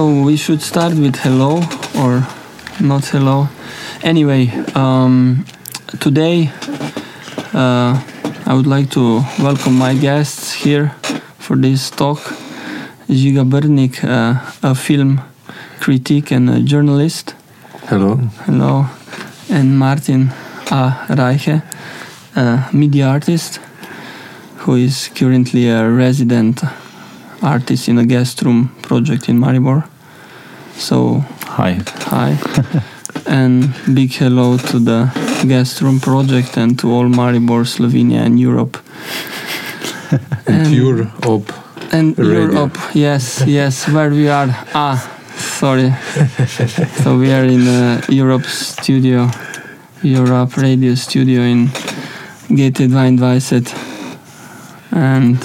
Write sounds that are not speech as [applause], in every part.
so we should start with hello or not hello. Anyway, um, today uh, I would like to welcome my guests here for this talk. Žiga Brnik, uh, a film critic and a journalist. Hello. Hello. And Martin A. Reiche, a media artist who is currently a resident artist in a guest room project in Maribor. So, Hi. hi. [laughs] and big hello to the guest room project and to all Maribor, Slovenia, and Europe. [laughs] And pure op. And Radio. Europe, yes, yes, where we are. Ah, sorry. [laughs] so we are in uh, Europe studio, Europe radio studio in GT22. And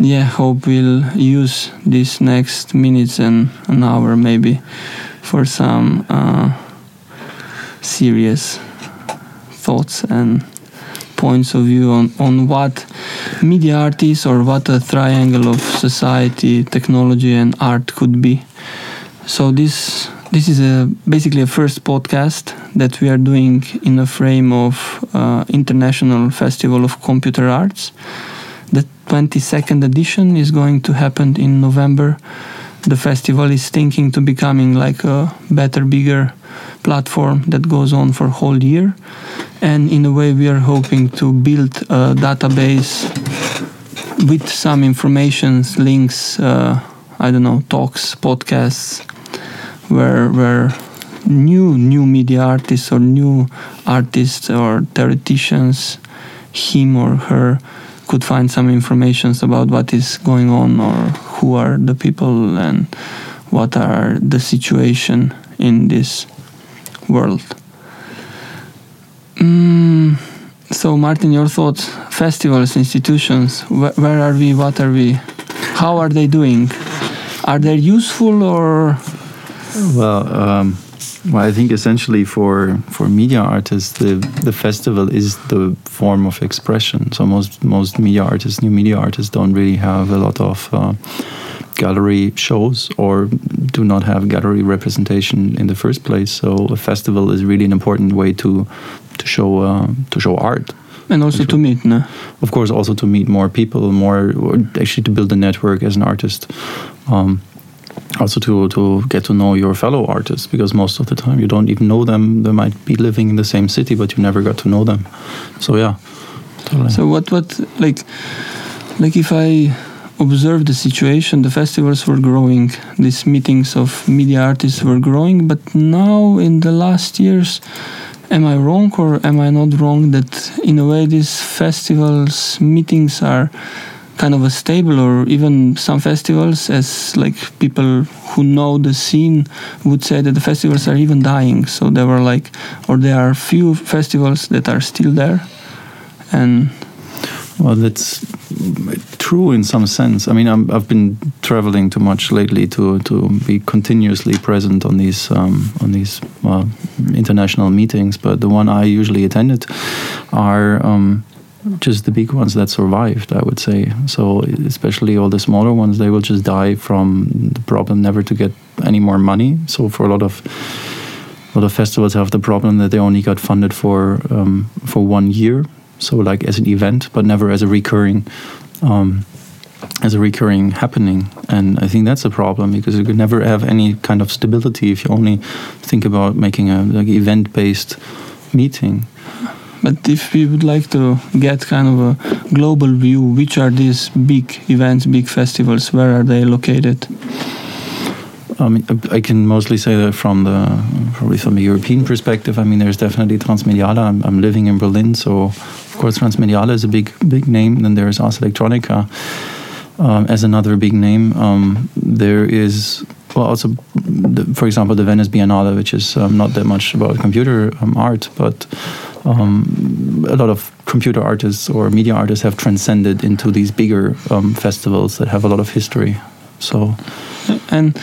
yeah, hope we'll use these next minutes and an hour maybe for some uh, serious thoughts and points of view on, on what media art is or what a triangle of society, technology, and art could be. So this this is a basically a first podcast that we are doing in the frame of uh, International Festival of Computer Arts. The 22nd edition is going to happen in November. The festival is thinking to becoming like a better, bigger platform that goes on for whole year and in a way we are hoping to build a database with some informations links uh, i don't know talks podcasts where where new new media artists or new artists or theoreticians him or her could find some informations about what is going on or who are the people and what are the situation in this world Mm, so, Martin, your thoughts? Festivals, institutions, wh- where are we? What are we? How are they doing? Are they useful or? Well, um, well, I think essentially for for media artists, the the festival is the form of expression. So most most media artists, new media artists, don't really have a lot of. Uh, gallery shows or do not have gallery representation in the first place so a festival is really an important way to to show uh, to show art And also to meet, no? of course also to meet more people more or actually to build a network as an artist um, also to to get to know your fellow artists because most of the time you don't even know them. They might be living in the same city but you never got to know them. So yeah. Totally. So what what like like if I observe the situation, the festivals were growing, these meetings of media artists were growing, but now in the last years, am I wrong or am I not wrong that in a way these festivals meetings are kind of a stable or even some festivals as like people who know the scene would say that the festivals are even dying so there were like or there are few festivals that are still there and Well, that's true in some sense. I mean, I'm, I've been traveling too much lately to, to be continuously present on these um, on these uh, international meetings. But the one I usually attended are um, just the big ones that survived. I would say so. Especially all the smaller ones, they will just die from the problem never to get any more money. So for a lot of a lot of festivals have the problem that they only got funded for um, for one year so like as an event but never as a recurring um, as a recurring happening and i think that's a problem because you could never have any kind of stability if you only think about making a like event based meeting But if we would like to get kind of a global view, which are these big events, big festivals? Where are they located? I mean, I can mostly say that from the probably from a European perspective. I mean, there's definitely Transmediale. I'm, I'm living in Berlin, so of course Transmediale is a big big name. Then there's Ars Electronica um, as another big name. Um, there is well also, the, for example, the Venice Biennale, which is um, not that much about computer um, art, but um, a lot of computer artists or media artists have transcended into these bigger um, festivals that have a lot of history. So And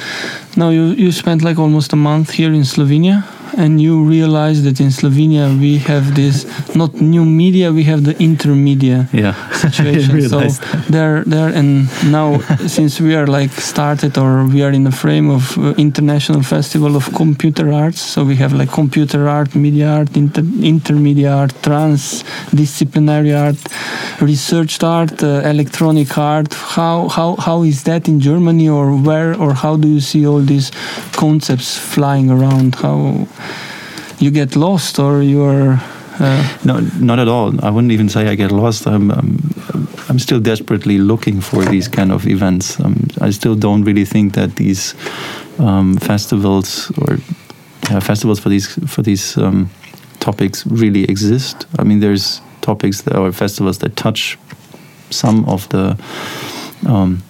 now you, you spent like almost a month here in Slovenia, and you realize that in Slovenia we have this not new media. We have the intermedia Yeah, [laughs] situation. So that. there, there, and now [laughs] since we are like started or we are in the frame of uh, International Festival of Computer Arts, so we have like computer art, media art, inter- intermedia art, transdisciplinary art, research art, uh, electronic art. How how how is that in Germany, or where, or how do you see all these concepts flying around? How you get lost, or you are. Uh, No, not at all. I wouldn't even say I get lost. I'm, I'm, I'm still desperately looking for these kind of events. Um, I still don't really think that these um, festivals or festivals for these for these um, topics really exist. I mean, there's topics that, or festivals that touch some of the um,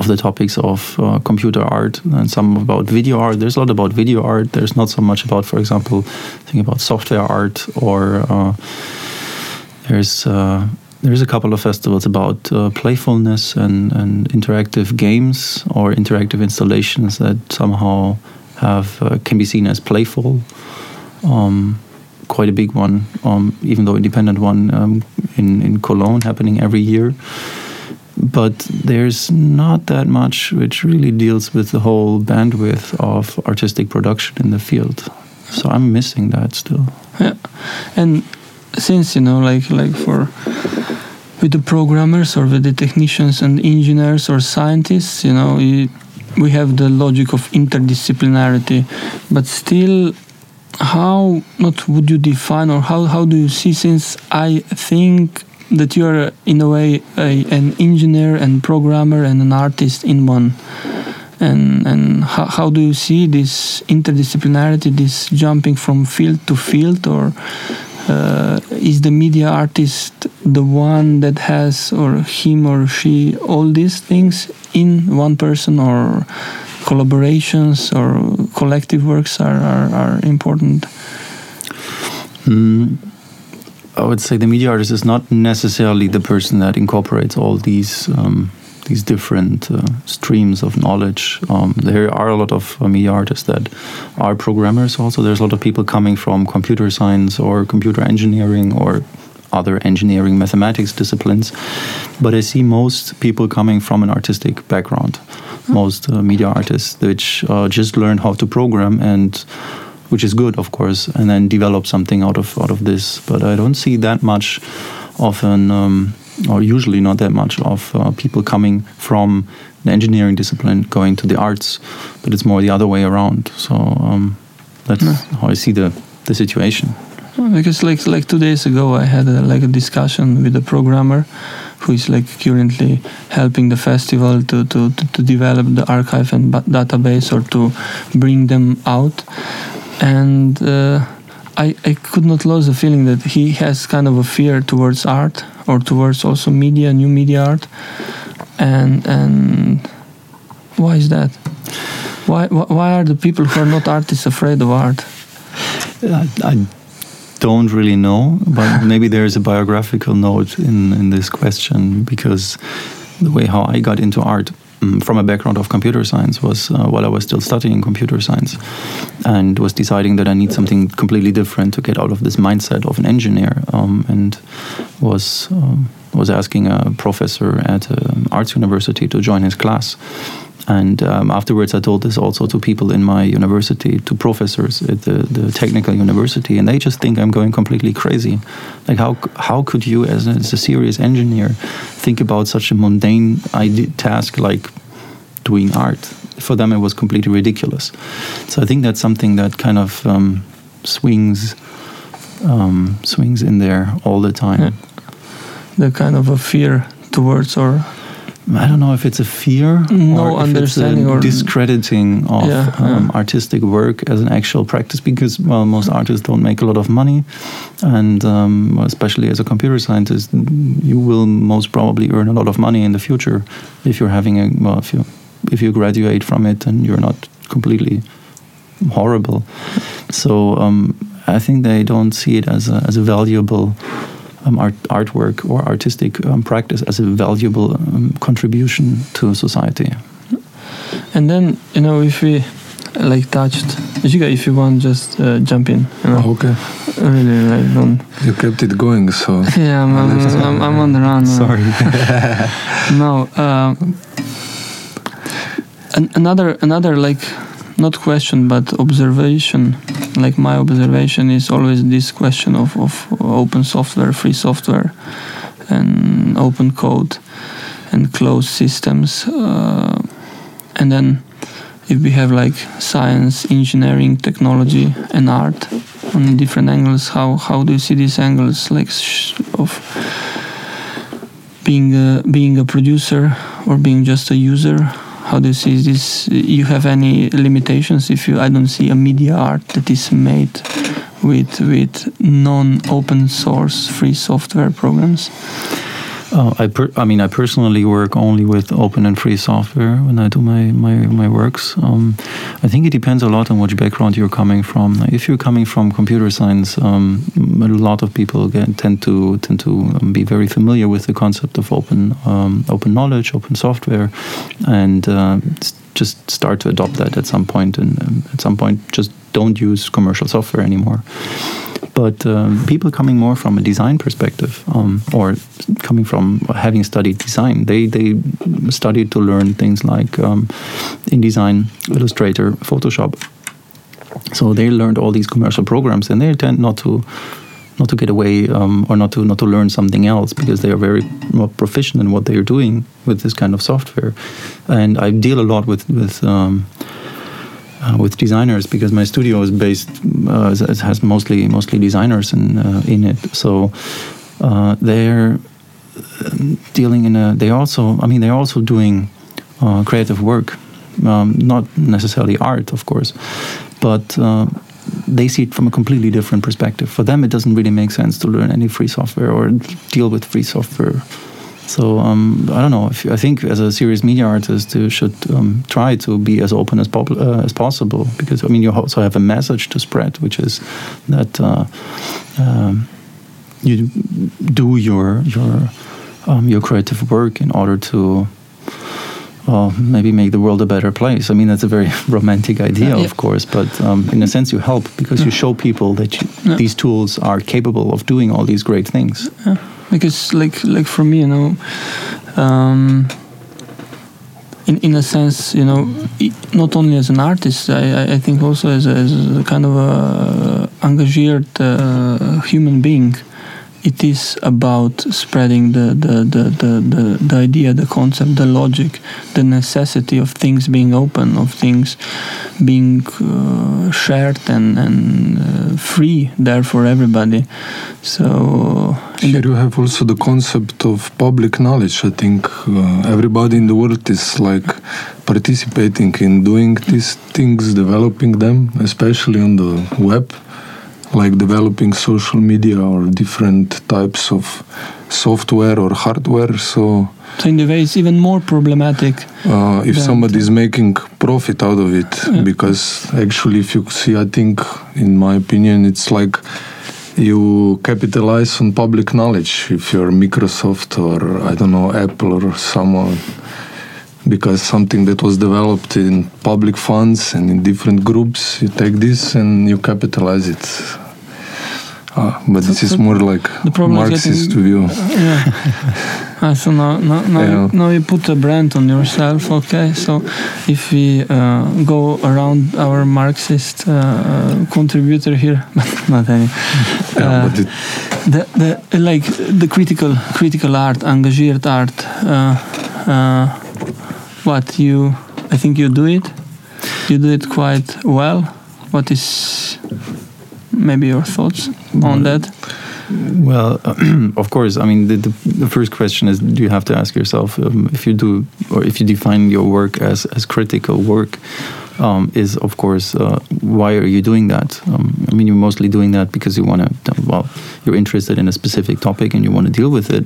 of the topics of uh, computer art and some about video art. There's a lot about video art. There's not so much about, for example, think about software art or uh, there's uh, there's a couple of festivals about uh, playfulness and, and interactive games or interactive installations that somehow have uh, can be seen as playful. Um, quite a big one, um, even though independent one um, in in Cologne happening every year but there's not that much which really deals with the whole bandwidth of artistic production in the field. So I'm missing that still. Yeah, and since you know, like like for with the programmers or with the technicians and engineers or scientists, you know, we have the logic of interdisciplinarity, but still, how not would you define or how how do you see? Since I think that you are in a way a, an engineer and programmer and an artist in one. And and how, how do you see this interdisciplinarity this jumping from field to field or uh, is the media artist the one that has or him or she all these things in one person or collaborations or collective works are, are, are important? Mm, I would say the media artist is not necessarily the person that incorporates all these um, these different uh, streams of knowledge. Um, there are a lot of uh, media artists that are programmers. Also, there's a lot of people coming from computer science or computer engineering or other engineering mathematics disciplines. But I see most people coming from an artistic background. Most uh, media artists, which uh, just learn how to program and which is good, of course, and then develop something out of out of this. But I don't see that much of an, um, or usually not that much of uh, people coming from the engineering discipline going to the arts, but it's more the other way around. So um, that's Yeah. how I see the the situation. because like like two days ago i had a, like a discussion with a programmer who is like currently helping the festival to to, to, to develop the archive and database or to bring them out and uh, I, I could not lose the feeling that he has kind of a fear towards art or towards also media new media art. And and why is that? Why why are the people who are not artists afraid of art? I, I don't really know, but [laughs] maybe there's a biographical note in, in this question because the way how I got into art from a background of computer science was uh, while I was still studying computer science and was deciding that I need something completely different to get out of this mindset of an engineer um, and was um, was asking a professor at an arts university to join his class and um, afterwards, I told this also to people in my university, to professors at the, the technical university, and they just think I'm going completely crazy. Like, how how could you, as a, as a serious engineer, think about such a mundane task like doing art? For them, it was completely ridiculous. So I think that's something that kind of um, swings um, swings in there all the time. Yeah. the kind of a fear towards or I don't know if it's a fear No or if understanding it's a or- discrediting of Yeah, um, yeah. artistic work as an actual practice because well most artists don't make a lot of money and um, especially as a computer scientist you will most probably earn a lot of money in the future if you're having a well if you if you graduate from it and you're not completely horrible so um, I think they don't see it as a, as a valuable um, art, artwork or artistic um, practice as a valuable um, contribution to society. and then you know if we like touched Žiga, if you want just uh, jump in you know. Okay. really like don't. You kept it going, so [laughs] Yeah, I'm, I'm, I'm, I'm on the run. Sorry. [laughs] No. Uh, an, another another like not question but observation. Like my observation is always this question of, of open software, free software, and open code, and closed systems. Uh, and then if we have like science, engineering, technology, and art on different angles, how how do you see these angles like of being a, being a producer or being just a user? How do you see this? You have any limitations if you? I don't see a media art that is made with with non-open source free software programs. Uh, I, per- I mean, I personally work only with open and free software when I do my my, my works. Um, I think it depends a lot on which background you're coming from. If you're coming from computer science, um, a lot of people get, tend to tend to um, be very familiar with the concept of open um, open knowledge, open software, and uh, just start to adopt that at some point. And um, at some point, just don't use commercial software anymore but um, people coming more from a design perspective um, or coming from having studied design. They they studied to learn things like um, InDesign Illustrator Photoshop. So they learned all these commercial programs and they tend not to not to get away um, or not to not to learn something else because they are very proficient in what they are doing with this kind of software. And I deal a lot with with um, uh, with designers because my studio is based uh, has mostly mostly designers in uh, in it. So uh, they're um, dealing in a they also I mean they're also doing uh, creative work. Um, not necessarily art of course but uh, they see it from a completely different perspective. For them it doesn't really make sense to learn any free software or deal with free software so um, I don't know. If I think as a serious media artist, you should um, try to be as open as, uh, as possible because I mean you also have a message to spread, which is that uh, um, you do your your um, your creative work in order to. Well, maybe make the world a better place. I mean, that's a very [laughs] romantic idea, Yeah. of course, but um, in a sense, you help because you show people that you, Yeah. these tools are capable of doing all these great things. Because like like for me you know um, in in a sense you know not only as an artist I, I- think also as a, as a kind of a engaged uh, human being it is about spreading the the, the, the, the the idea the concept the logic the necessity of things being open of things being uh, shared and, and uh, free there for everybody so in Here you have also the concept of public knowledge. I think uh, everybody in the world is like participating in doing these things, developing them, especially on the web, like developing social media or different types of software or hardware. So So in the way, it's even more problematic. uh, if somebody is making profit out of it Yeah. because actually if you see i think in my opinion it's like you capitalize on public knowledge if you're microsoft or i don't know apple or someone because something that was developed in public funds and in different groups you take this and you capitalize it Ah, but this is more like The problem is marxist getting- view [laughs] Yeah. Ah, so now, now, now, Yeah. you, now you put a brand on yourself. Okay. So if we uh, go around our Marxist uh, uh, contributor here, [laughs] not any. yeah, Uh, but it, the the like the critical critical art, engaged art. What you? I think you do it. You do it quite well. What is maybe your thoughts on that? Well, [clears throat] of course. I mean, the, the, the first question is: Do you have to ask yourself um, if you do, or if you define your work as as critical work? Um, is of course uh, why are you doing that? Um, I mean, you're mostly doing that because you want to. Well, you're interested in a specific topic and you want to deal with it,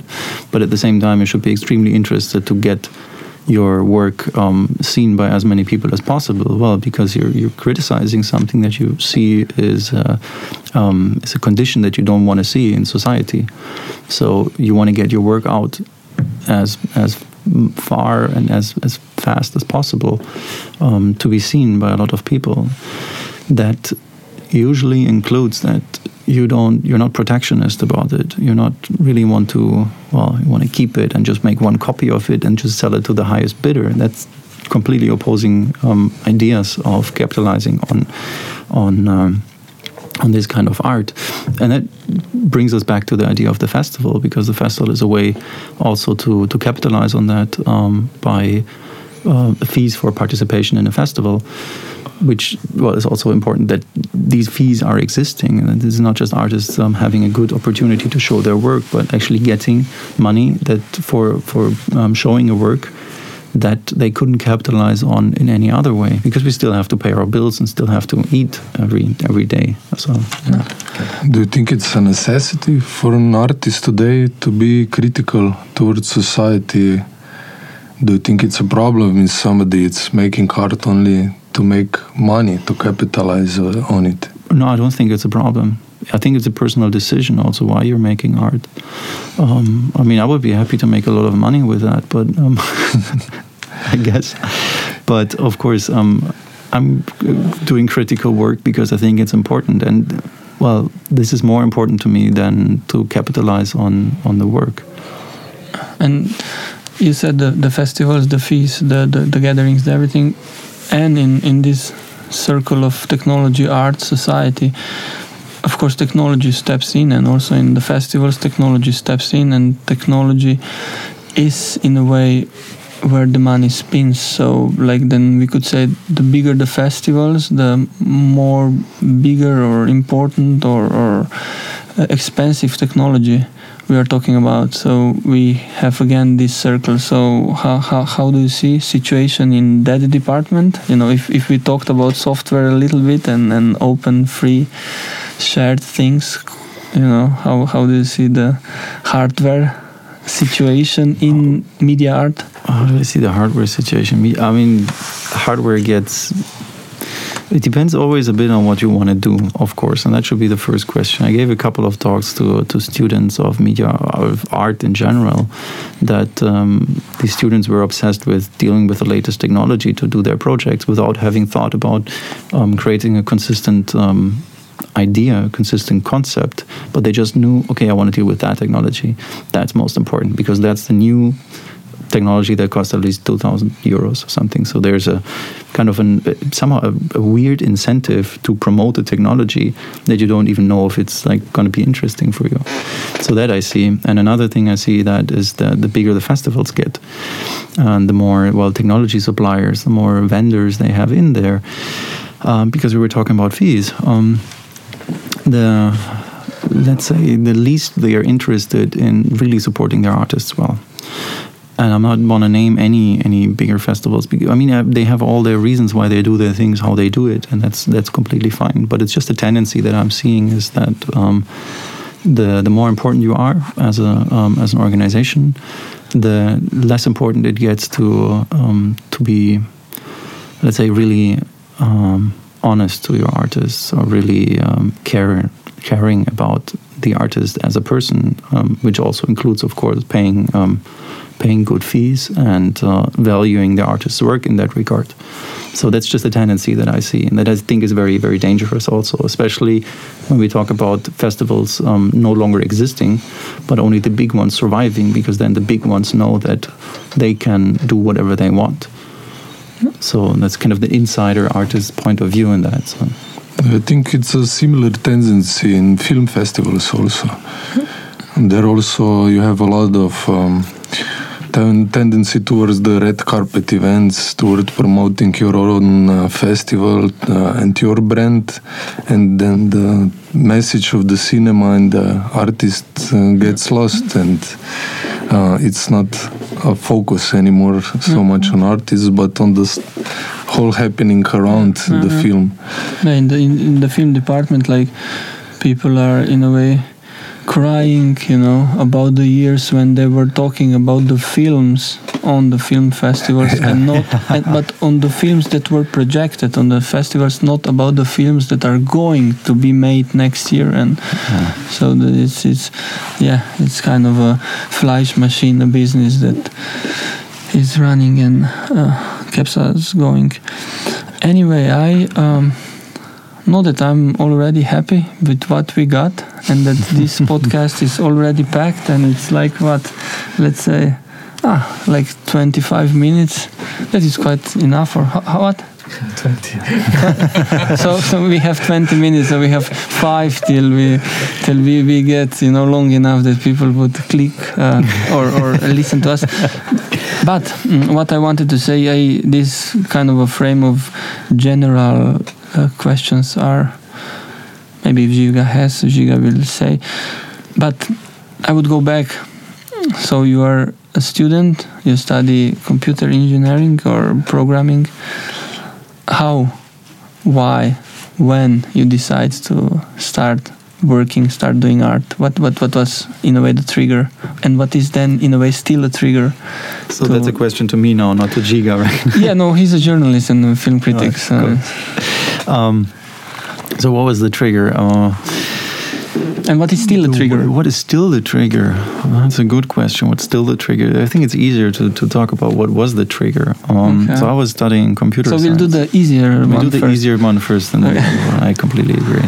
but at the same time, you should be extremely interested to get your work um, seen by as many people as possible. Well, because you're you're criticizing something that you see is uh, um, is a condition that you don't want to see in society. So you want to get your work out as as far and as as fast as possible um, to be seen by a lot of people. That usually includes that you don't you're not protectionist about it. You're not really want to well you want to keep it and just make one copy of it and just sell it to the highest bidder. That's completely opposing um, ideas of capitalizing on on um, on this kind of art. And that brings us back to the idea of the festival because the festival is a way also to to capitalize on that um, by uh, fees for participation in a festival which well is also important that these fees are existing and this is not just artists um, having a good opportunity to show their work but actually getting money that for for um, showing a work that they couldn't capitalize on in any other way because we still have to pay our bills and still have to eat every every day so yeah. do you think it's a necessity for an artist today to be critical towards society do you think it's a problem if somebody it's making art only to make money to capitalize uh, on it. No i don't think it's a problem. I think it's a personal decision also why you're making art. Um, i mean i would be happy to make a lot of money with that but um, [laughs] i guess. But of course um, i'm doing critical work because i think it's important and well this is more important to me than to capitalize on on the work. And you said the, the festivals the fees the, the, the gatherings everything and in, in this circle of technology, art, society, of course, technology steps in, and also in the festivals, technology steps in, and technology is in a way where the money spins. So, like, then we could say the bigger the festivals, the more bigger or important or, or uh, expensive technology we are talking about. So we have again this circle. So how, how, how do you see situation in that department? You know, if, if we talked about software a little bit and, and open, free, shared things, you know, how, how do you see the hardware situation in media art? How do I see the hardware situation? I mean, hardware gets it depends always a bit on what you want to do, of course, and that should be the first question. I gave a couple of talks to to students of media of art in general, that um, these students were obsessed with dealing with the latest technology to do their projects without having thought about um, creating a consistent. Um, idea, consistent concept, but they just knew, okay, I want to deal with that technology. That's most important because that's the new technology that costs at least 2,000 euros or something. So there's a kind of an somehow a, a, weird incentive to promote the technology that you don't even know if it's like going to be interesting for you. So that I see. And another thing I see that is that the bigger the festivals get, and the more well technology suppliers, the more vendors they have in there. Um, because we were talking about fees. Um, the let's say the least they are interested in really supporting their artists well and I'm not want to name any any bigger festivals. I mean, uh, they have all their reasons why they do their things, how they do it, and that's that's completely fine. But it's just a tendency that I'm seeing is that um, the the more important you are as a um, as an organization, the less important it gets to um, to be, let's say, really um, honest to your artists or really um, care caring about the artist as a person, um, which also includes, of course, paying paying good fees and uh, valuing the artist's work in that regard. So that's just a tendency that I see, and that I think is very, very dangerous also, especially when we talk about festivals um, no longer existing, but only the big ones surviving, because then the big ones know that they can do whatever they want. So that's kind of the insider artist point of view in that. So. I think it's a similar tendency in film festivals also. And there also you have a lot of um, tendency towards the red carpet events, toward promoting your own uh, festival uh, and your brand, and then the message of the cinema and the artist uh, gets lost, and uh, it's not a focus anymore so mm-hmm. much on artists, but on the whole happening around mm-hmm. the film. In the in the film department, like people are in a way crying, you know, about the years when they were talking about the films on the film festivals and [laughs] not, and, but on the films that were projected on the festivals, not about the films that are going to be made next year. And yeah. so it's, it's, yeah, it's kind of a flash machine, a business that is running and uh, keeps us going. Anyway, I. Um, know that I'm already happy with what we got, and that [laughs] this podcast is already packed, and it's like what, let's say, ah, like 25 minutes. That is quite enough, or how, how what? [laughs] 20. [laughs] so, so we have 20 minutes, so we have five till we till we, we get you know long enough that people would click uh, or, or listen to us. But mm, what I wanted to say, I, this kind of a frame of general uh, questions are maybe if Žiga has, Žiga will say. But I would go back. So you are a student, you study computer engineering or programming how, why, when you decide to start working, start doing art? What what what was in a way the trigger, and what is then in a way still a trigger? So that's a question to me now, not to Žiga, right? [laughs] yeah, no, he's a journalist and a film [laughs] critic. so- cool. Um, so what was the trigger? Uh, and what is still the- trigger? What is still the trigger? Well, that's a good question. What's still the trigger? I think it's easier to, to talk about what was the trigger. Um, Okay. So I was studying computer science. So science. we'll do the easier we one do the first. easier one first, and Okay. I completely agree.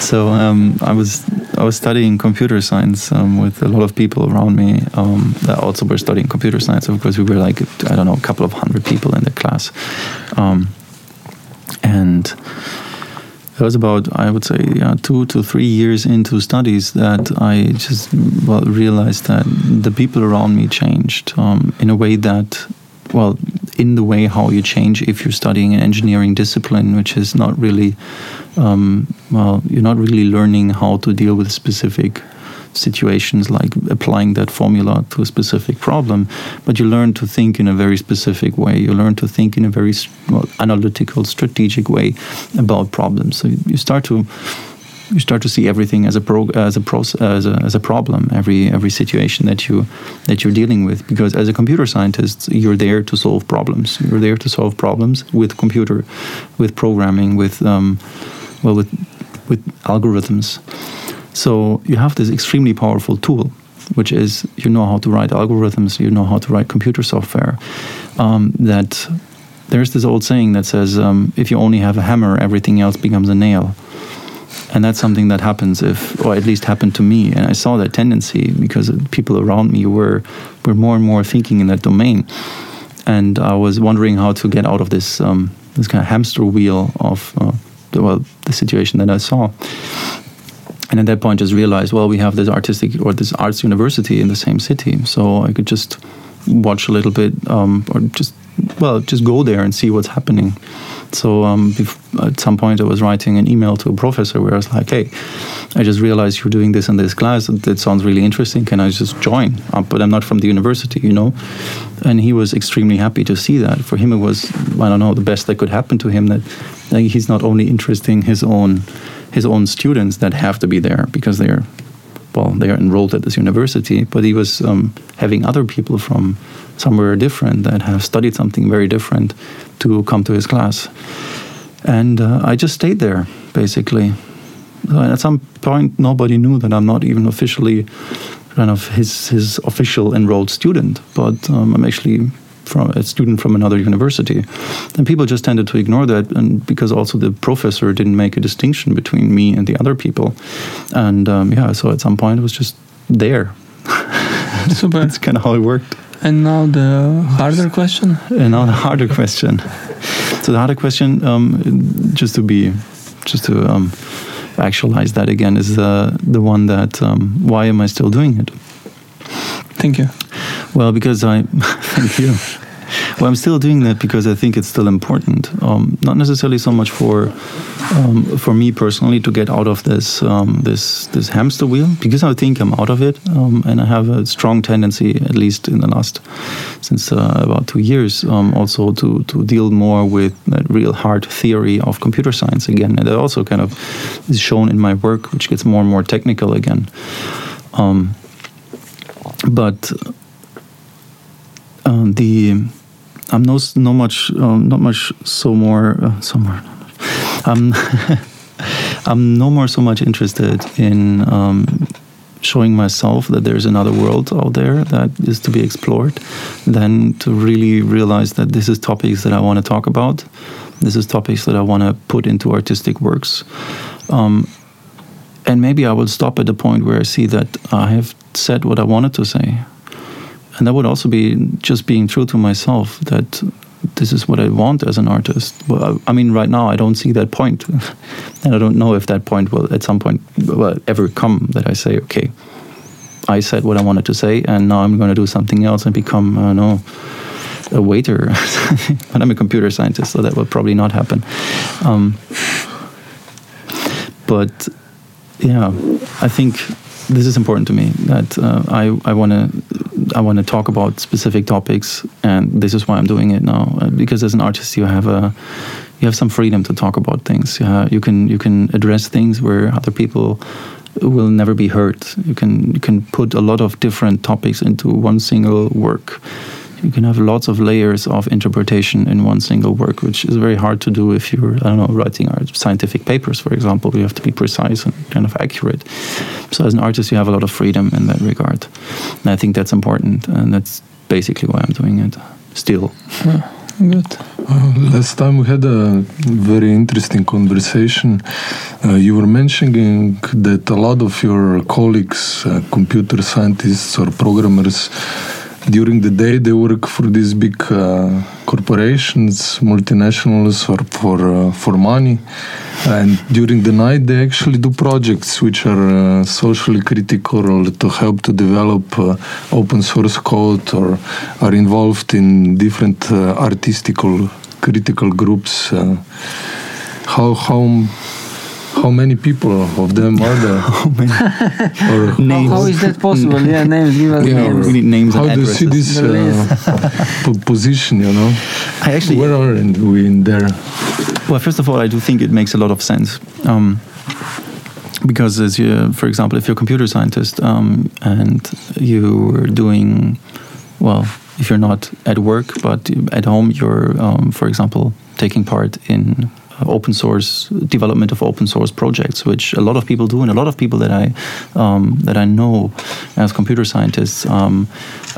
So um, I was I was studying computer science um, with a lot of people around me um, that also were studying computer science. Of course, we were like I don't know a couple of hundred people in the class, um, and it was about I would say yeah, two to three years into studies that I just well realized that the people around me changed um, in a way that well in the way how you change if you're studying an engineering discipline which is not really um, well you're not really learning how to deal with specific situations like applying that formula to a specific problem but you learn to think in a very specific way. You learn to think in a very well, analytical strategic way about problems. So you, start to you start to see everything as a pro, as a as a, as a problem every every situation that you that you're dealing with because as a computer scientist you're there to solve problems. You're there to solve problems with computer with programming with um, well with with algorithms so you have this extremely powerful tool which is you know how to write algorithms you know how to write computer software um, that there's this old saying that says um, if you only have a hammer everything else becomes a nail. And that's something that happens if or at least happened to me. And i saw that tendency because people around me were were more and more thinking in that domain. And i was wondering how to get out of this um, this kind of hamster wheel of uh, well the situation that i saw and at that point just realized well we have this artistic or this arts university in the same city. So i could just watch a little bit um, or just well just go there and see what's happening. So um, at some point i was writing an email to a professor where i was like hey i just realized you're doing this in this class. That sounds really interesting. Can i just join? Uh, but i'm not from the university you know? And he was extremely happy to see that. For him it was i don't know the best that could happen to him that like, he's not only interesting his own his own students that have to be there because they're well they are enrolled at this university but he was um, having other people from somewhere different that have studied something very different to come to his class. And uh, i just stayed there basically. So at some point nobody knew that i'm not even officially kind of his his official enrolled student but um, i'm actually from a student from another university and people just tended to ignore that and because also the professor didn't make a distinction between me and the other people and um, yeah so at some point it was just there [laughs] Super. that's kind of how it worked And now the harder question. and now the harder question. So the harder question, um, just to be, just to um, actualize that again, is the the one that um, why am I still doing it? Thank you. Well, because I [laughs] thank you. Well, I'm still doing that because I think it's still important. Um, not necessarily so much for um, for me personally to get out of this um, this this hamster wheel because I think I'm out of it, um, and I have a strong tendency, at least in the last since uh, about two years, um, also to to deal more with that real hard theory of computer science again, and that also kind of is shown in my work, which gets more and more technical again. Um, but um, the I'm no no much um, not much so more uh, so more I'm [laughs] I'm no more so much interested in um, showing myself that there's another world out there that is to be explored than to really realize that this is topics that I want to talk about This is topics that I want to put into artistic works. Um, and maybe I will stop at the point where I see that I have said what I wanted to say. And that would also be just being true to myself that this is what I want as an artist. Well, I mean, right now I don't see that point, [laughs] and I don't know if that point will at some point will ever come that I say, okay, I said what I wanted to say, and now I'm going to do something else and become, I know, a waiter. [laughs] but I'm a computer scientist, so that will probably not happen. Um, but yeah, I think this is important to me that uh, I I want to I want to talk about specific topics, and this is why I'm doing it now. Uh, because as an artist, you have a you have some freedom to talk about things. Uh, you can you can address things where other people will never be heard. You can you can put a lot of different topics into one single work you can have lots of layers of interpretation in one single work, which is very hard to do if you're, I don't know, writing scientific papers, for example. You have to be precise and kind of accurate. So, as an artist, you have a lot of freedom in that regard. And I think that's important. And that's basically why I'm doing it still. Yeah, good. Uh, last time we had a very interesting conversation. Uh, you were mentioning that a lot of your colleagues, uh, computer scientists or programmers, during the day they work for these big uh, corporations, multinationals, or for uh, for money, and during the night they actually do projects which are uh, socially critical to help to develop uh, open source code or are involved in different uh, artistical critical groups. Uh, how how how many people of them are there? [laughs] how many? or [laughs] names. How, how is that possible? yeah, names. Give us yeah, names. We need names how do you see this uh, position? You know, I actually where are we in there? Well, first of all, I do think it makes a lot of sense. Um, because as you, for example, if you're a computer scientist um, and you're doing, well, if you're not at work but at home, you're, um, for example, taking part in open source development of open source projects, which a lot of people do, and a lot of people that I um, that I know as computer scientists, um,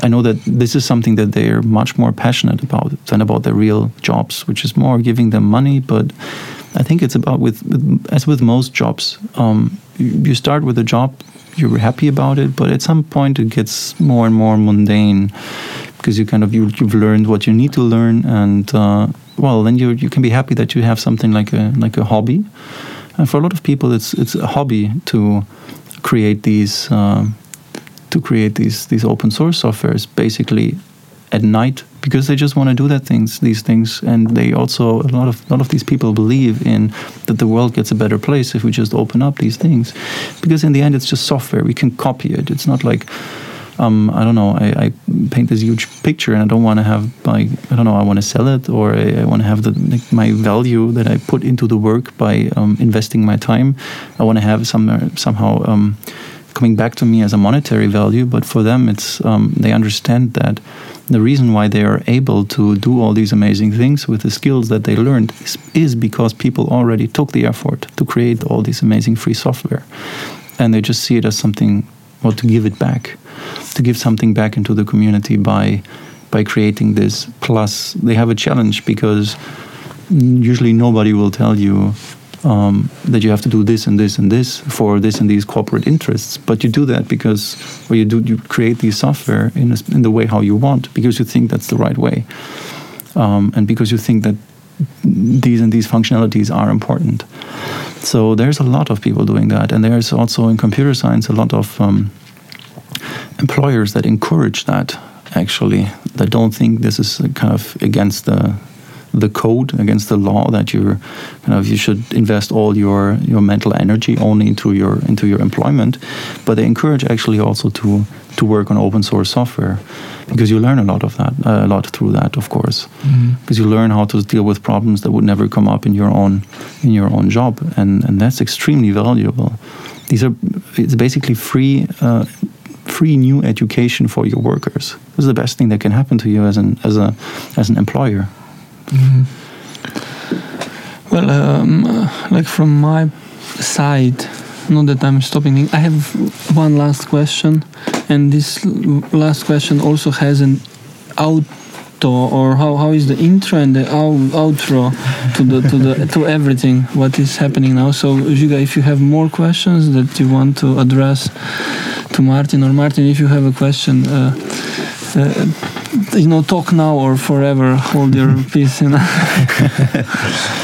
I know that this is something that they're much more passionate about than about their real jobs, which is more giving them money. But I think it's about with, with as with most jobs, um, you start with a job, you're happy about it, but at some point it gets more and more mundane because you kind of you, you've learned what you need to learn and. Uh, well, then you you can be happy that you have something like a like a hobby. And for a lot of people, it's it's a hobby to create these um, to create these these open source softwares basically at night because they just want to do that things these things. And they also a lot of a lot of these people believe in that the world gets a better place if we just open up these things because in the end it's just software. We can copy it. It's not like um, I don't know, I, I, paint this huge picture and I don't want to have I don't know, I want to sell it or I, I want to have the like, my value that I put into the work by um, investing my time. I want to have some somehow um, coming back to me as a monetary value. But for them, it's um, they understand that the reason why they are able to do all these amazing things with the skills that they learned is, is because people already took the effort to create all these amazing free software, and they just see it as something or to give it back, to give something back into the community by by creating this. Plus, they have a challenge because usually nobody will tell you um, that you have to do this and this and this for this and these corporate interests. But you do that because, or you do you create the software in a, in the way how you want because you think that's the right way, um, and because you think that these and these functionalities are important. So there's a lot of people doing that, and there's also in computer science a lot of um, employers that encourage that. Actually, that don't think this is kind of against the the code against the law that you're kind of you should invest all your your mental energy only into your into your employment but they encourage actually also to to work on open source software because you learn a lot of that uh, a lot through that of course mm-hmm. because you learn how to deal with problems that would never come up in your own in your own job and and that's extremely valuable these are it's basically free uh, free new education for your workers this is the best thing that can happen to you as an as a as an employer Mm-hmm. Well, um, like from my side, not that I'm stopping. I have one last question, and this last question also has an out motto or how, how is the intro and the outro to the to the to everything what is happening now. So Žiga, if you have more questions that you want to address to Martin or Martin, if you have a question. Uh, uh, you know, talk now or forever. Hold your [laughs] peace. You know. [laughs]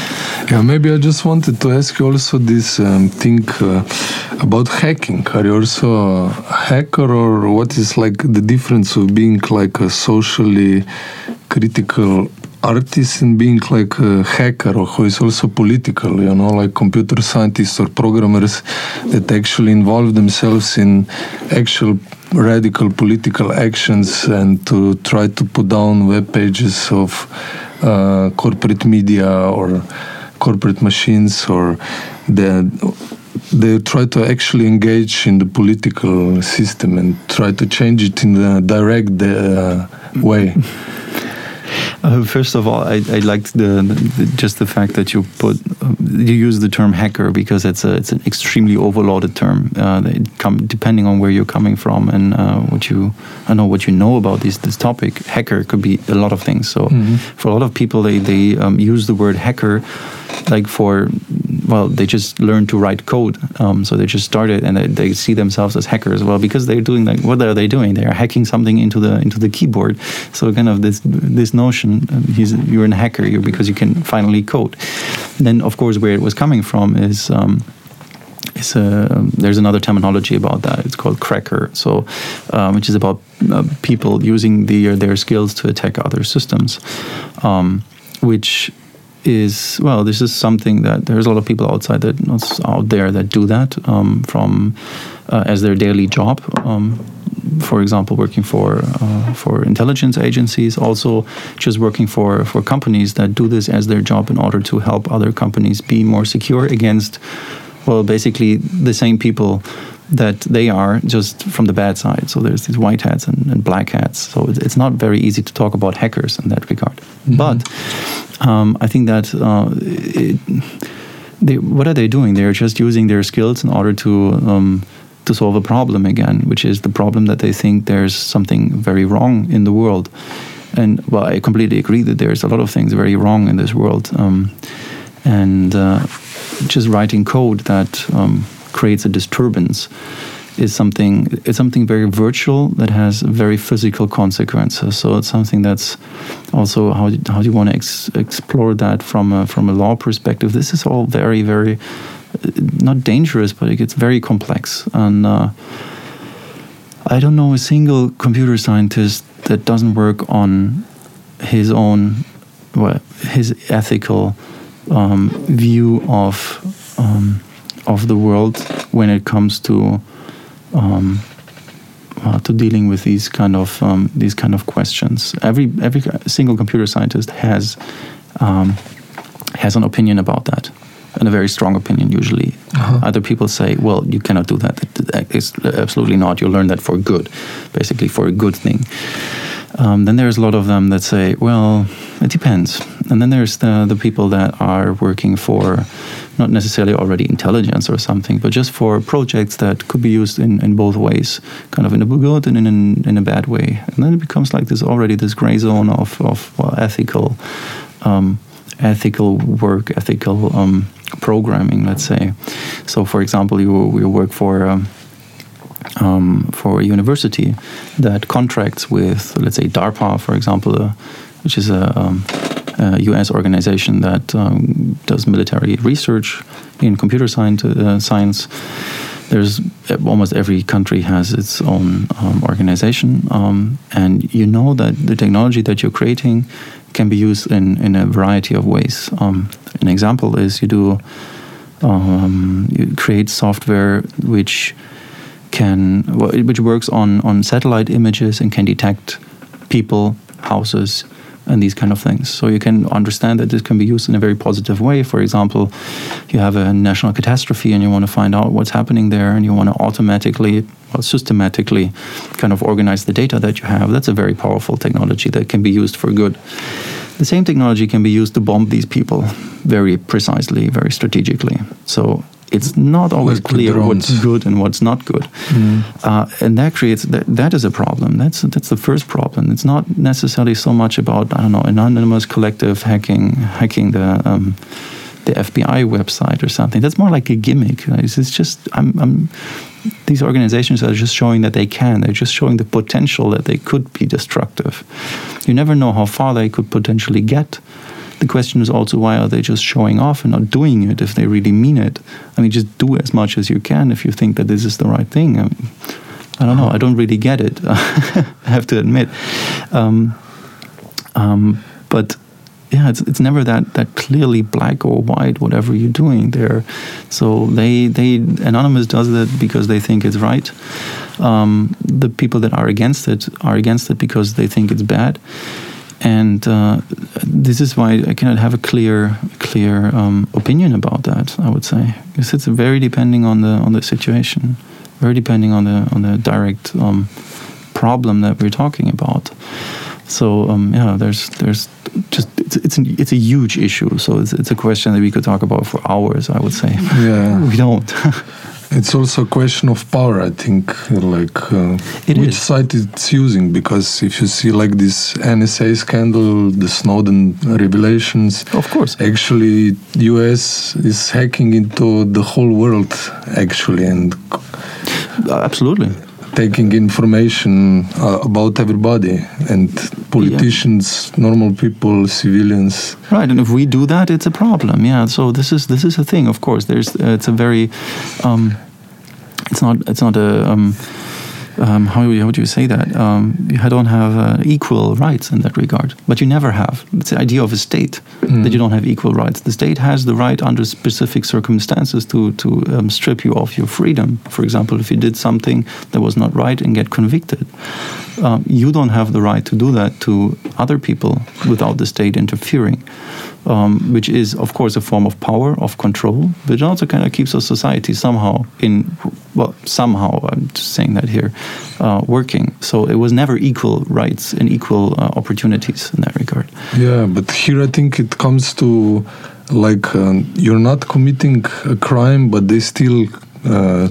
Yeah, maybe I just wanted to ask you also this um, thing uh, about hacking. Are you also a hacker, or what is like the difference of being like a socially critical artist and being like a hacker, or who is also political? You know, like computer scientists or programmers that actually involve themselves in actual radical political actions and to try to put down web pages of uh, corporate media or corporate machines or the they try to actually engage in the political system and try to change it in a direct uh, way. [laughs] Uh, first of all, I, I liked the, the, just the fact that you put uh, you use the term hacker because it's a it's an extremely overloaded term. Uh, come, depending on where you're coming from and uh, what you I know what you know about this this topic. Hacker could be a lot of things. So mm-hmm. for a lot of people, they they um, use the word hacker like for well they just learn to write code um, so they just started and they, they, see themselves as hackers well because they're doing like what are they doing they're hacking something into the into the keyboard so kind of this this notion you're a hacker you're because you can finally code and then of course where it was coming from is um, a, um, there's another terminology about that. It's called cracker. So, um, which is about uh, people using the, their skills to attack other systems, um, which is well, this is something that there's a lot of people outside that out there that do that um, from uh, as their daily job. Um, for example, working for uh, for intelligence agencies, also just working for for companies that do this as their job in order to help other companies be more secure against, well, basically the same people that they are just from the bad side. So there's these white hats and, and black hats. So it's not very easy to talk about hackers in that regard. Mm-hmm. But um, I think that uh, it, they, what are they doing? They're just using their skills in order to um, to solve a problem again, which is the problem that they think there's something very wrong in the world. And well, I completely agree that there's a lot of things very wrong in this world. Um, and uh, just writing code that um, creates a disturbance is something it's something very virtual that has very physical consequences. So it's something that's also how how do you want to ex explore that from a, from a law perspective? This is all very very uh, not dangerous, but it gets very complex. And uh, I don't know a single computer scientist that doesn't work on his own well, his ethical um, view of um, of the world when it comes to um, uh, to dealing with these kind of um, these kind of questions. Every every single computer scientist has um, has an opinion about that, and a very strong opinion usually. Uh-huh. Other people say, "Well, you cannot do that. It's absolutely not. You learn that for good, basically for a good thing." Um, then there's a lot of them that say, "Well, it depends." And then there's the the people that are working for not necessarily already intelligence or something, but just for projects that could be used in, in both ways, kind of in a good and in, in, in a bad way. And then it becomes like this already this gray zone of, of well, ethical, um, ethical work, ethical um, programming, let's say. So, for example, you, you work for. Um, um, for a university that contracts with, let's say, DARPA, for example, uh, which is a um, uh, US organization that um, does military research in computer science. Uh, science. There's almost every country has its own um, organization, um, and you know that the technology that you're creating can be used in, in a variety of ways. Um, an example is you do um, you create software which can which works on on satellite images and can detect people, houses, and these kind of things. So you can understand that this can be used in a very positive way. For example, you have a national catastrophe and you want to find out what's happening there and you want to automatically well, systematically kind of organize the data that you have. That's a very powerful technology that can be used for good. The same technology can be used to bomb these people very precisely, very strategically. So it's not always Like clear what's good and what's not good, uh, and that creates that, that is a problem. That's that's the first problem. It's not necessarily so much about I don't know anonymous collective hacking hacking the. Um, the FBI website or something. That's more like a gimmick. It's, it's just I'm, I'm these organizations are just showing that they can. They're just showing the potential that they could be destructive. You never know how far they could potentially get. The question is also why are they just showing off and not doing it if they really mean it? I mean, just do as much as you can if you think that this is the right thing. I, mean, I don't know. I don't really get it. [laughs] I have to admit. Um, um, but yeah, it's it's never that that clearly black or white. Whatever you're doing there, so they they anonymous does that because they think it's right. Um, the people that are against it are against it because they think it's bad. And uh, this is why I cannot have a clear, clear um, opinion about that. I would say because it's very depending on the on the situation, very depending on the on the direct um, problem that we're talking about. So um, yeah, there's there's just it's it's, an, it's a huge issue. So it's, it's a question that we could talk about for hours. I would say. Yeah. [laughs] we don't. [laughs] It's also a question of power, I think, like uh, which is. side it's using. Because if you see like this NSA scandal, the Snowden revelations, of course. actually, US is hacking into the whole world, actually, and Absolutely. Taking information uh, about everybody and politicians, normal people, civilians. Right, and if we do that, it's a problem. Yeah. So this is this is a thing. Of course, there's uh, it's a very, um, it's not it's not a um, um, how, how would you say that? Um, you don't have uh, equal rights in that regard, but you never have. It's the idea of a state that you don't have equal rights. The state has the right under specific circumstances to to um, strip you of your freedom. For example, if you did something that was not right and get convicted, um, you don't have the right to do that to other people without the state interfering. Um, which is, of course, a form of power, of control, but it also kind of keeps a society somehow in, well, somehow, I'm just saying that here, uh, working. So it was never equal rights and equal uh, opportunities in that regard. Yeah, but here I think it comes to like um, you're not committing a crime, but they still uh,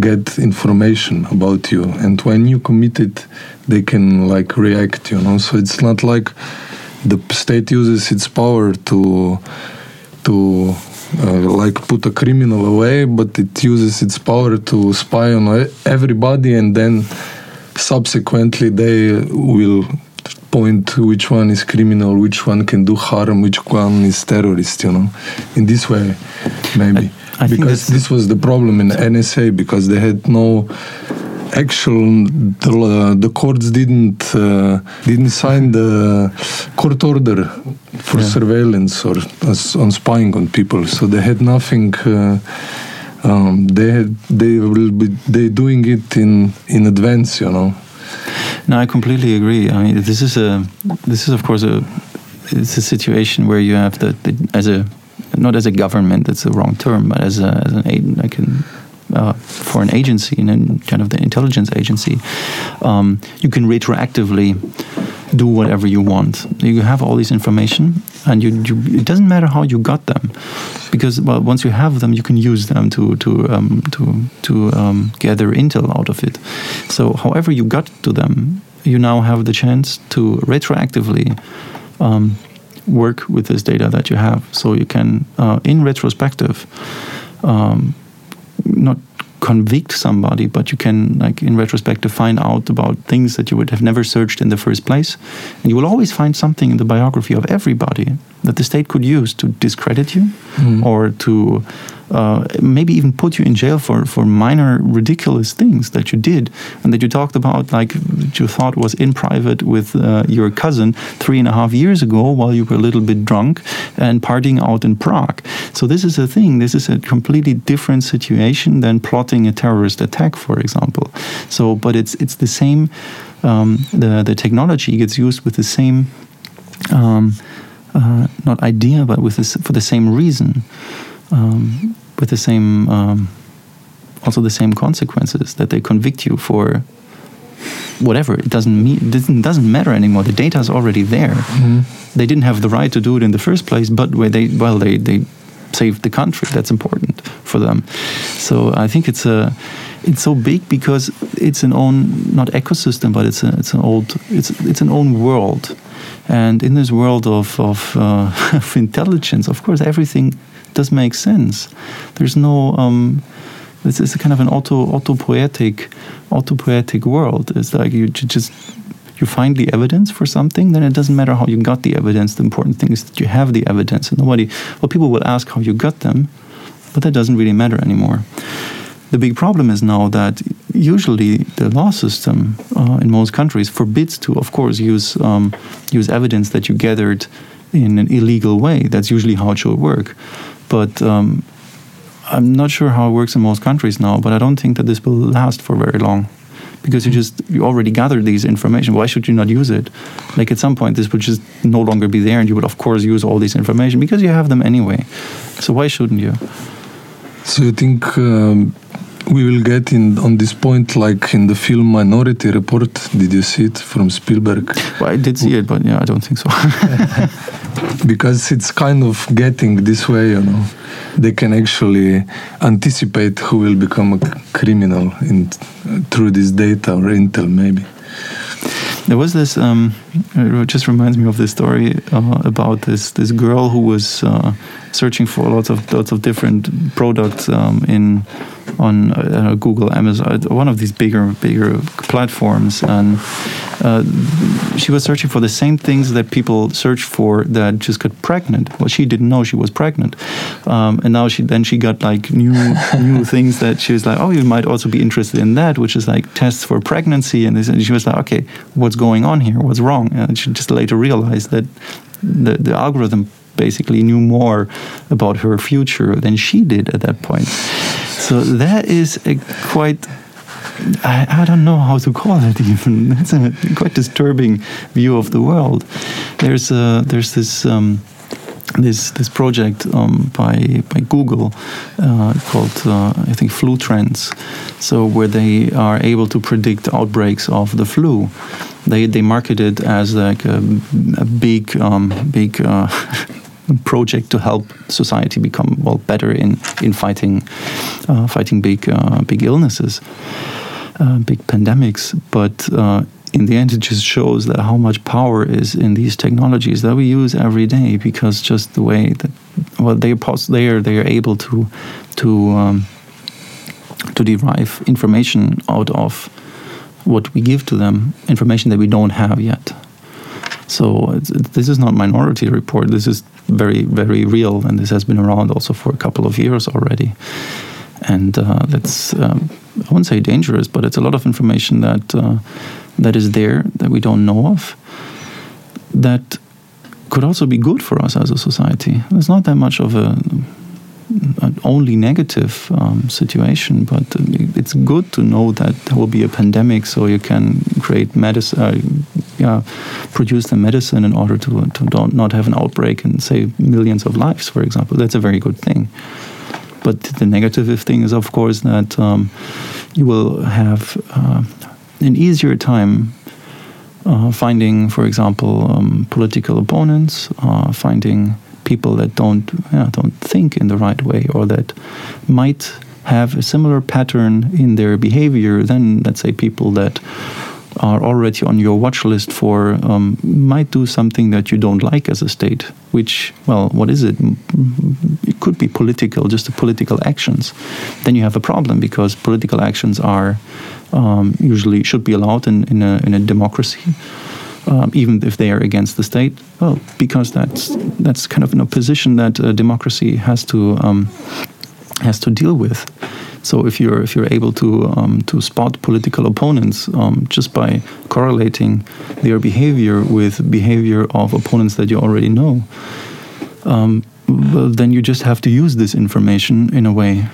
get information about you, and when you commit it, they can like react. You know, so it's not like the state uses its power to to uh, like put a criminal away, but it uses its power to spy on everybody, and then subsequently they will point which one is criminal, which one can do harm, which one is terrorist. You know, in this way, maybe I- I because this was the problem in NSA because they had no actual the, uh, the courts didn't uh, didn't sign the court order for Yeah. surveillance or as, on spying on people so they had nothing uh, um, they had, they will be they doing it in in advance you know No, I completely agree. I mean, this is a this is of course a it's a situation where you have the, the as a not as a government that's the wrong term, but as a as an aid, like an uh, for an agency and then kind of the intelligence agency, um, you can retroactively do whatever you want. You have all this information, and you, you it doesn't matter how you got them, because well, once you have them, you can use them to to um, to to um, gather intel out of it. So, however you got to them, you now have the chance to retroactively. Um, work with this data that you have so you can uh, in retrospective um, not convict somebody, but you can, like in retrospect, to find out about things that you would have never searched in the first place. And you will always find something in the biography of everybody that the state could use to discredit you hmm. or to uh, maybe even put you in jail for, for minor ridiculous things that you did and that you talked about, like you thought was in private with uh, your cousin three and a half years ago while you were a little bit drunk and partying out in Prague. So this is a thing. This is a completely different situation than plotting a terrorist attack, for example. So, but it's it's the same. Um, the the technology gets used with the same. Um, uh, not idea, but with this, for the same reason, um, with the same, um, also the same consequences that they convict you for whatever. It doesn't mean doesn't, doesn't matter anymore. The data is already there. They didn't have the right to do it in the first place, but where they well they they save the country. That's important for them. So I think it's a it's so big because it's an own not ecosystem, but it's a, it's an old it's it's an own world, and in this world of of, uh, [laughs] of intelligence, of course, everything does make sense. There's no um, this is a kind of an auto autopoietic autopoietic world. It's like you just you find the evidence for something, then it doesn't matter how you got the evidence. The important thing is that you have the evidence, and nobody. Well, people will ask how you got them, but that doesn't really matter anymore. The big problem is now that usually the law system uh, in most countries forbids to, of course, use um, use evidence that you gathered in an illegal way. That's usually how it should work. But um, I'm not sure how it works in most countries now. But I don't think that this will last for very long because you just you already gathered these information. Why should you not use it? Like at some point, this would just no longer be there, and you would of course use all this information because you have them anyway. So why shouldn't you? So you think um, we will get in on this point like in the film Minority Report? Did you see it from Spielberg? Well, I did see it, but yeah, I don't think so. [laughs] because it's kind of getting this way, you know. They can actually anticipate who will become a criminal in through this data or intel, maybe. There was this. Um, it just reminds me of this story uh, about this this girl who was uh, searching for lots of lots of different products um, in on uh, Google, Amazon, one of these bigger bigger platforms, and uh, she was searching for the same things that people search for that just got pregnant. Well, she didn't know she was pregnant, um, and now she then she got like new [laughs] new things that she was like, oh, you might also be interested in that, which is like tests for pregnancy, and, this, and she was like, okay, what's going on here? What's wrong? And she just later realized that the the algorithm basically knew more about her future than she did at that point. So that is a quite I, I, don't know how to call it even. [laughs] It's a quite disturbing view of the world. There's a, there's this um, this this project um, by by Google uh, called uh, I think Flu Trends, so where they are able to predict outbreaks of the flu. They they market it as like a, a big um, big. Uh, [laughs] project to help society become well better in in fighting uh, fighting big uh, big illnesses, uh, big pandemics. But uh, in the end, it just shows that how much power is in these technologies that we use every day. Because just the way that well they are they are they are able to to um, to derive information out of what we give to them, information that we don't have yet. So this is not Minority Report. This is very, very real, and this has been around also for a couple of years already. And uh, that's um, I wouldn't say dangerous, but it's a lot of information that uh, that is there that we don't know of. That could also be good for us as a society. There's not that much of a only negative um, situation, but it's good to know that there will be a pandemic, so you can create medicine, uh, yeah, produce the medicine in order to to don't, not have an outbreak and save millions of lives, for example. That's a very good thing. But the negative thing is, of course, that um, you will have uh, an easier time uh, finding, for example, um, political opponents, uh, finding people that don't yeah, don't think in the right way or that might have a similar pattern in their behavior than let's say people that are already on your watch list for um, might do something that you don't like as a state which well what is it? It could be political just the political actions. Then you have a problem because political actions are um, usually should be allowed in, in, a, in a democracy um, even if they are against the state? Well, because that's that's kind of an opposition that uh, democracy has to um, has to deal with. So if you're if you're able to um, to spot political opponents um, just by correlating their behavior with behavior of opponents that you already know, um, well, then you just have to use this information in a way.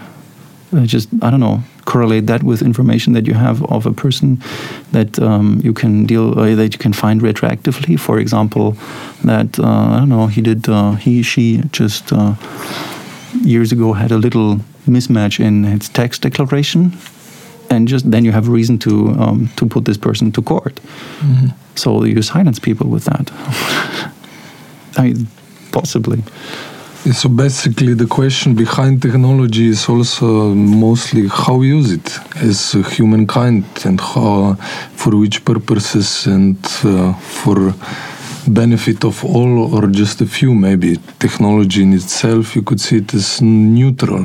Uh, just I don't know correlate that with information that you have of a person that um, you can deal uh, that you can find retroactively. For example, that uh, I don't know he did uh, he she just uh, years ago had a little mismatch in its tax declaration, and just then you have a reason to um, to put this person to court. Mm-hmm. So you silence people with that. [laughs] I mean, possibly. So basically, the question behind technology is also mostly how we use it as humankind and how, for which purposes and uh, for benefit of all or just a few. Maybe technology in itself, you could see it as neutral,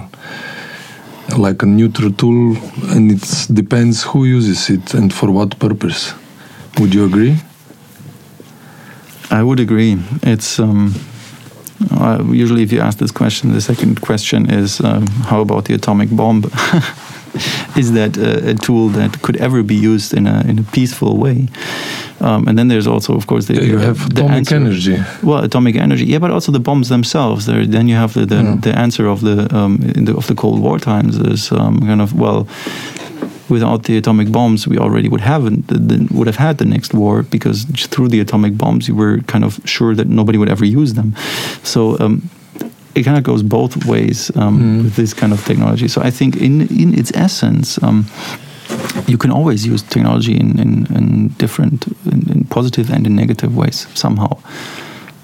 like a neutral tool, and it depends who uses it and for what purpose. Would you agree? I would agree. It's um, uh, usually if you ask this question, the second question is um, how about the atomic bomb? [laughs] is that a, a, tool that could ever be used in a in a peaceful way? Um, and then there's also, of course, the, yeah, you have the atomic answer. energy. Well, atomic energy, yeah, but also the bombs themselves. There, then you have the the, Yeah. the answer of the, um, in the of the Cold War times is um, kind of well. Without the atomic bombs, we already would have would have had the next war because through the atomic bombs, you were kind of sure that nobody would ever use them. So um, it kind of goes both ways um, Mm. with this kind of technology. So I think in in its essence, um, you can always use technology in in, in different, in, in positive and in negative ways somehow.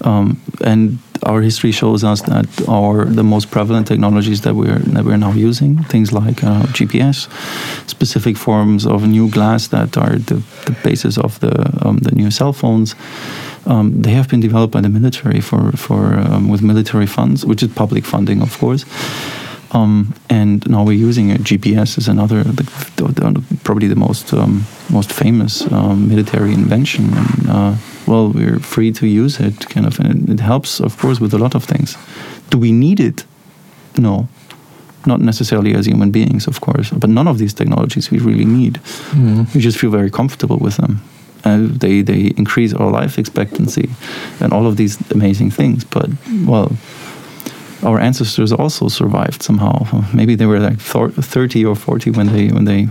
Um, and our history shows us that our the most prevalent technologies that we're that we're now using, things like uh, GPS, specific forms of new glass that are the, the basis of the um, the new cell phones. Um, they have been developed by the military for for um, with military funds, which is public funding, of course. Um, and now we're using it. GPS is another, the, the, the, probably the most um, most famous um, military invention. And uh, well, we're free to use it, kind of, and it, it helps, of course, with a lot of things. Do we need it? No, not necessarily as human beings, of course. But none of these technologies we really need. Mm. We just feel very comfortable with them. Uh, they they increase our life expectancy, and all of these amazing things. But well, our ancestors also survived somehow. Maybe they were like thirty or forty when they when they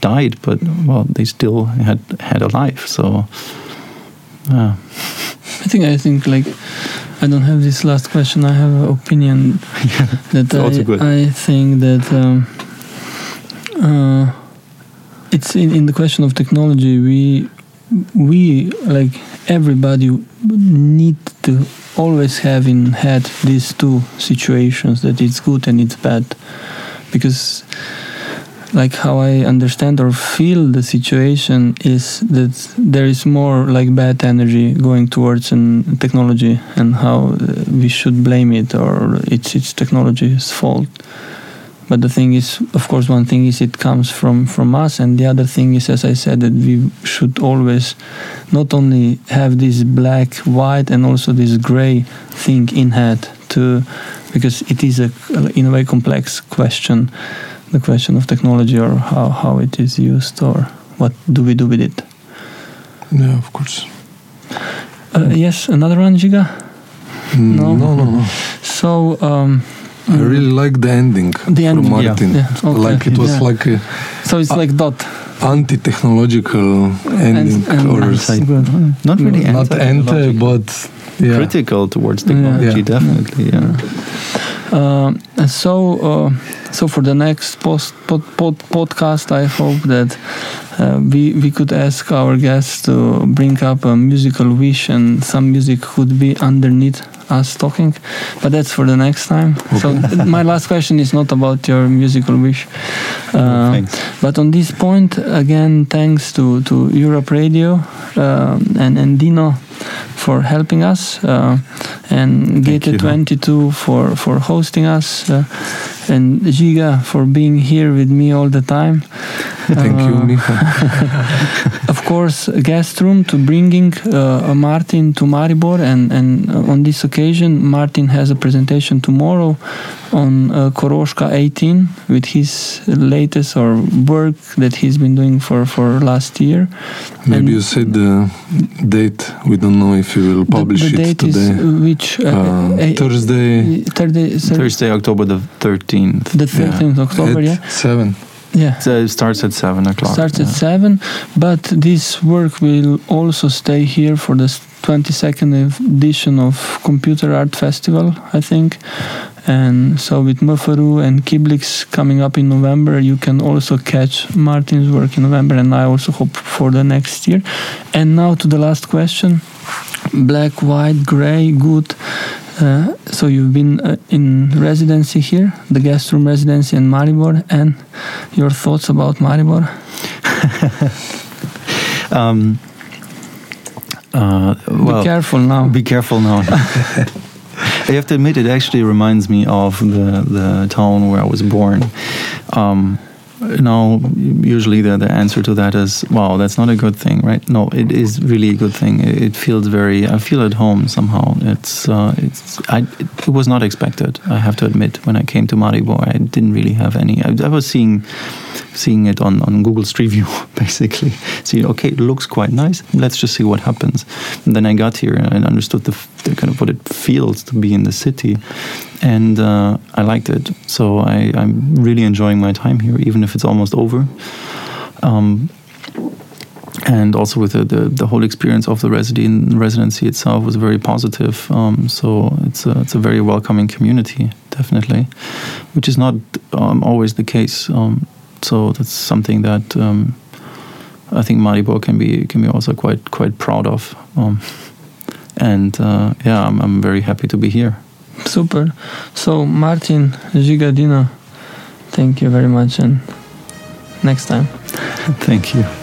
died, but well, they still had had a life. So, uh, I think I think like I don't have this last question. I have an opinion [laughs] that I, good. I think that um, uh, it's in, in the question of technology. We we like everybody need to always have in head these two situations that it's good and it's bad because like how I understand or feel the situation is that there is more like bad energy going towards an technology and how uh, we should blame it or it's it's technology's fault. But the thing is, of course, one thing is it comes from from us, and the other thing is, as I said, that we should always not only have this black, white, and also this gray thing in head to, because it is a in a way complex question the question of technology or how, how it is used or what do we do with it. Yeah, of course. Uh, yes, another one, Žiga. Mm, No. no, no, no. So um, I really like the ending The ending, from yeah. Martin. Yeah, okay. Like it was Yeah. like a so it's Uh, like dot. anti-technological ending, and- or and- s- good. not really not anti, anti-technological. but yeah. critical towards technology, Yeah. definitely. Yeah. Um, and so, uh, so for the next post, pod, pod, podcast, I hope that uh, we we could ask our guests to bring up a musical wish, and some music could be underneath us talking. But that's for the next time. So my [laughs] last question is not about your musical wish. Uh, but on this point, again, thanks to, to Europe Radio um, and, and Dino for helping us, uh, and Thank you. GT22 for, for hosting us, uh, and Žiga for being here with me all the time. [laughs] Thank you, Uh, [laughs] of course, a guest room to bringing uh, Martin to Maribor, and, and uh, on this occasion, Martin has a presentation tomorrow on uh, Koroška 18 with his latest or work that he's been doing for, for last year. Maybe and- you said the date. We don't know if you will publish the, it date is today. which uh, Uh, Thursday Thursday, Thur- Thursday, October the 13th. the 13th October, at yeah, seven. Yeah. So it starts at 7 o'clock. starts at seven but this work will also stay here for the 22nd edition of computer art festival i think and so with Mufaru and Kiblix coming up in November, you can also catch Martin's work in November, and I also hope for the next year. And now to the last question: black, white, gray, good. Uh, so you've been uh, in residency here, the guest room residency in Maribor, and your thoughts about Maribor? [laughs] um, uh, well, be careful now. Be careful now. [laughs] [laughs] I have to admit, it actually reminds me of the the town where I was born. Um, now, usually the, the answer to that is, wow, that's not a good thing, right? No, it is really a good thing. It, feels very, I feel at home somehow. It's, uh, it's, I, it, was not expected. I have to admit, when I came to Maribor, I didn't really have any. I, I was seeing seeing it on, on Google Street View, [laughs] basically. See, okay, it looks quite nice. Let's just see what happens. And then I got here and understood the, the kind of what it feels to be in the city, and uh, I liked it. So I, I'm really enjoying my time here, even if it's almost over. Um, and also with the, the, the, whole experience of the residency itself was very positive. Um, so it's a, it's a very welcoming community, definitely, which is not um, always the case. Um, so that's something that um, I think Maribor can be can be also quite quite proud of. Um, [laughs] and uh, yeah, I'm, I'm very happy to be here. Super. So Martin Gigadino, thank you very much, and next time. thank you.